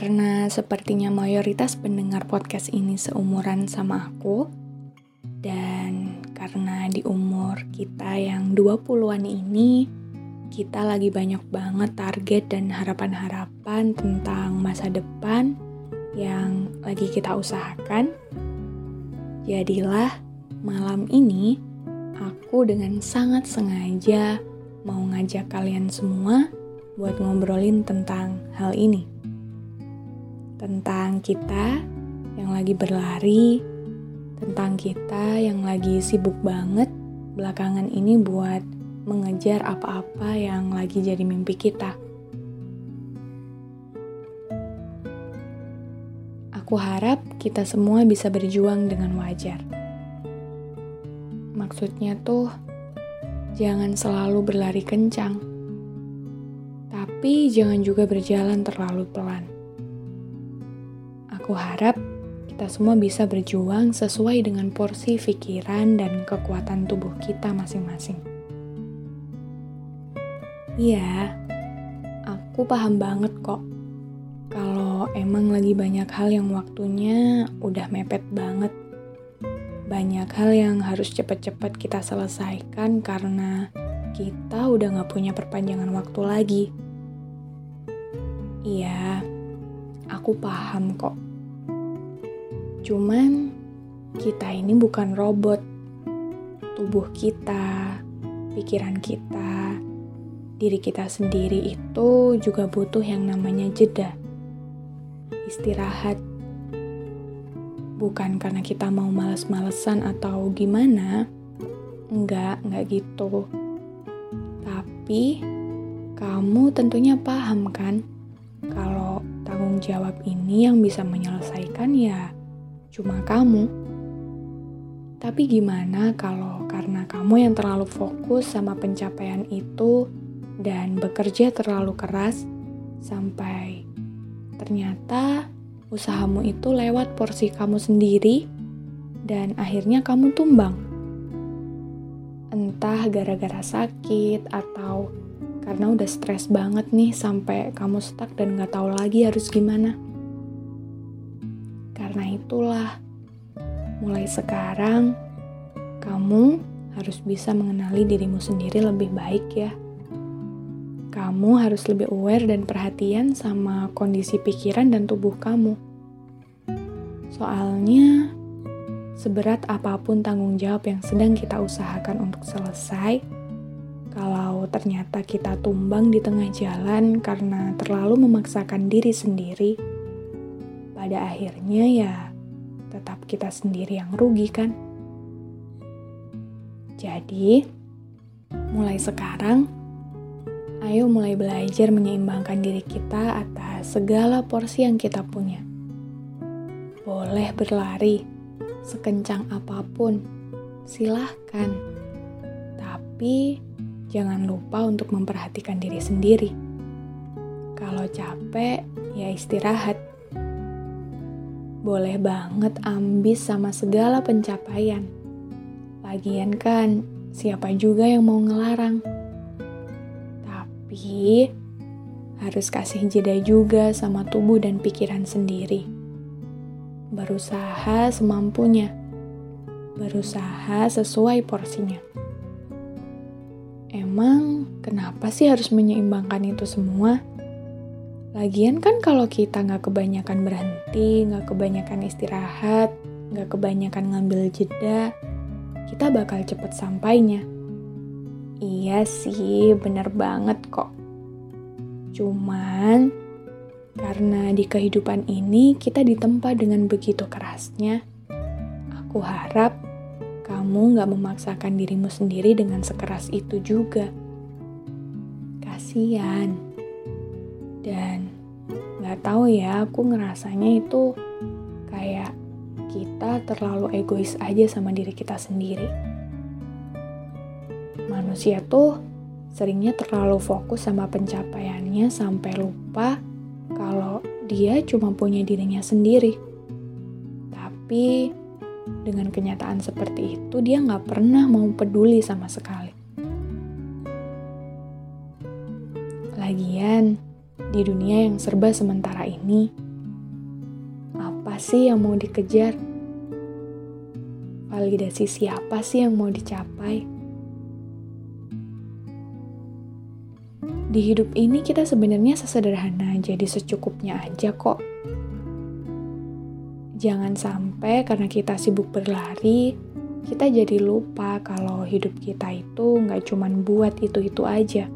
Karena sepertinya mayoritas pendengar podcast ini seumuran sama aku, dan karena di umur kita yang 20-an ini, kita lagi banyak banget target dan harapan-harapan tentang masa depan yang lagi kita usahakan. Jadilah malam ini aku dengan sangat sengaja mau ngajak kalian semua buat ngobrolin tentang hal ini. Tentang kita yang lagi berlari, tentang kita yang lagi sibuk banget belakangan ini buat mengejar apa-apa yang lagi jadi mimpi kita. Aku harap kita semua bisa berjuang dengan wajar. Maksudnya tuh, jangan selalu berlari kencang, tapi jangan juga berjalan terlalu pelan. Aku harap kita semua bisa berjuang sesuai dengan porsi pikiran dan kekuatan tubuh kita masing-masing. Iya, aku paham banget kok. Kalau emang lagi banyak hal yang waktunya udah mepet banget. Banyak hal yang harus cepet-cepet kita selesaikan karena kita udah gak punya perpanjangan waktu lagi. Iya, aku paham kok. Cuman, kita ini bukan robot. Tubuh kita, pikiran kita, diri kita sendiri itu juga butuh yang namanya jeda, istirahat. Bukan karena kita mau males-malesan atau gimana, enggak, enggak gitu. Tapi kamu tentunya paham kan, kalau tanggung jawab ini yang bisa menyelesaikan ya cuma kamu. Tapi gimana kalau karena kamu yang terlalu fokus sama pencapaian itu, dan bekerja terlalu keras sampai ternyata usahamu itu lewat porsi kamu sendiri dan akhirnya kamu tumbang. Entah gara-gara sakit atau karena udah stres banget nih sampai kamu stuck dan gak tahu lagi harus gimana. Karena itulah, mulai sekarang kamu harus bisa mengenali dirimu sendiri lebih baik ya kamu harus lebih aware dan perhatian sama kondisi pikiran dan tubuh kamu. Soalnya, seberat apa pun tanggung jawab yang sedang kita usahakan untuk selesai, kalau ternyata kita tumbang di tengah jalan karena terlalu memaksakan diri sendiri, pada akhirnya ya tetap kita sendiri yang rugi kan? Jadi, mulai sekarang Ayo mulai belajar menyeimbangkan diri kita atas segala porsi yang kita punya. Boleh berlari sekencang apa pun, silahkan. Tapi jangan lupa untuk memperhatikan diri sendiri. Kalau capek, ya istirahat. Boleh banget ambis sama segala pencapaian. Lagian kan, siapa juga yang mau ngelarang? Tapi harus kasih jeda juga sama tubuh dan pikiran sendiri. Berusaha semampunya. Berusaha sesuai porsinya. Emang kenapa sih harus menyeimbangkan itu semua? Lagian kan kalau kita nggak kebanyakan berhenti, nggak kebanyakan istirahat, nggak kebanyakan ngambil jeda, kita bakal cepet sampainya. Iya sih, bener banget kok. Cuman, karena di kehidupan ini kita ditempa dengan begitu kerasnya, aku harap kamu nggak memaksakan dirimu sendiri dengan sekeras itu juga. Kasian. Dan nggak tahu ya, aku ngerasanya itu kayak kita terlalu egois aja sama diri kita sendiri. Manusia tuh seringnya terlalu fokus sama pencapaiannya sampai lupa kalau dia cuma punya dirinya sendiri. Tapi dengan kenyataan seperti itu dia nggak pernah mau peduli sama sekali. Lagian, di dunia yang serba sementara ini, apa sih yang mau dikejar? Validasi siapa sih yang mau dicapai? Di hidup ini kita sebenarnya sesederhana jadi secukupnya aja kok. Jangan sampai karena kita sibuk berlari, kita jadi lupa kalau hidup kita itu nggak cuman buat itu-itu aja.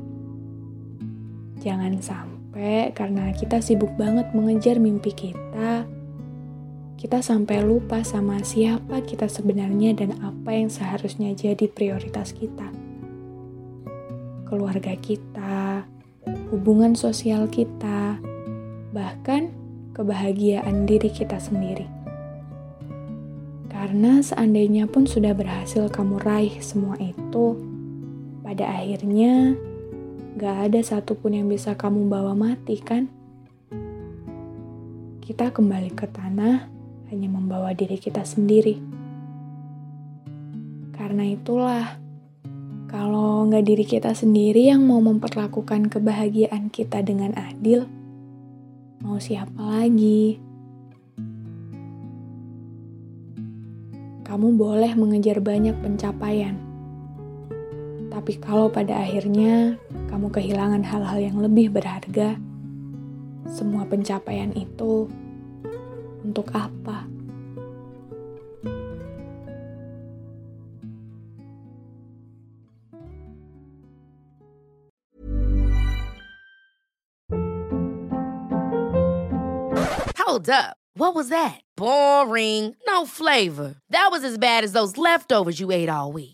Jangan sampai sampai karena kita sibuk banget mengejar mimpi kita, kita sampai lupa sama siapa kita sebenarnya dan apa yang seharusnya jadi prioritas kita. Keluarga kita, hubungan sosial kita, bahkan kebahagiaan diri kita sendiri. Karena seandainya pun sudah berhasil kamu raih semua itu, pada akhirnya gak ada satupun yang bisa kamu bawa mati, kan? Kita kembali ke tanah hanya membawa diri kita sendiri. Karena itulah, kalau nggak diri kita sendiri yang mau memperlakukan kebahagiaan kita dengan adil, mau siapa lagi? Kamu boleh mengejar banyak pencapaian, tapi kalau pada akhirnya kamu kehilangan hal-hal yang lebih berharga, semua pencapaian itu untuk apa? Hold up. What was that? Boring. No flavor. That was as bad as those leftovers you ate all week.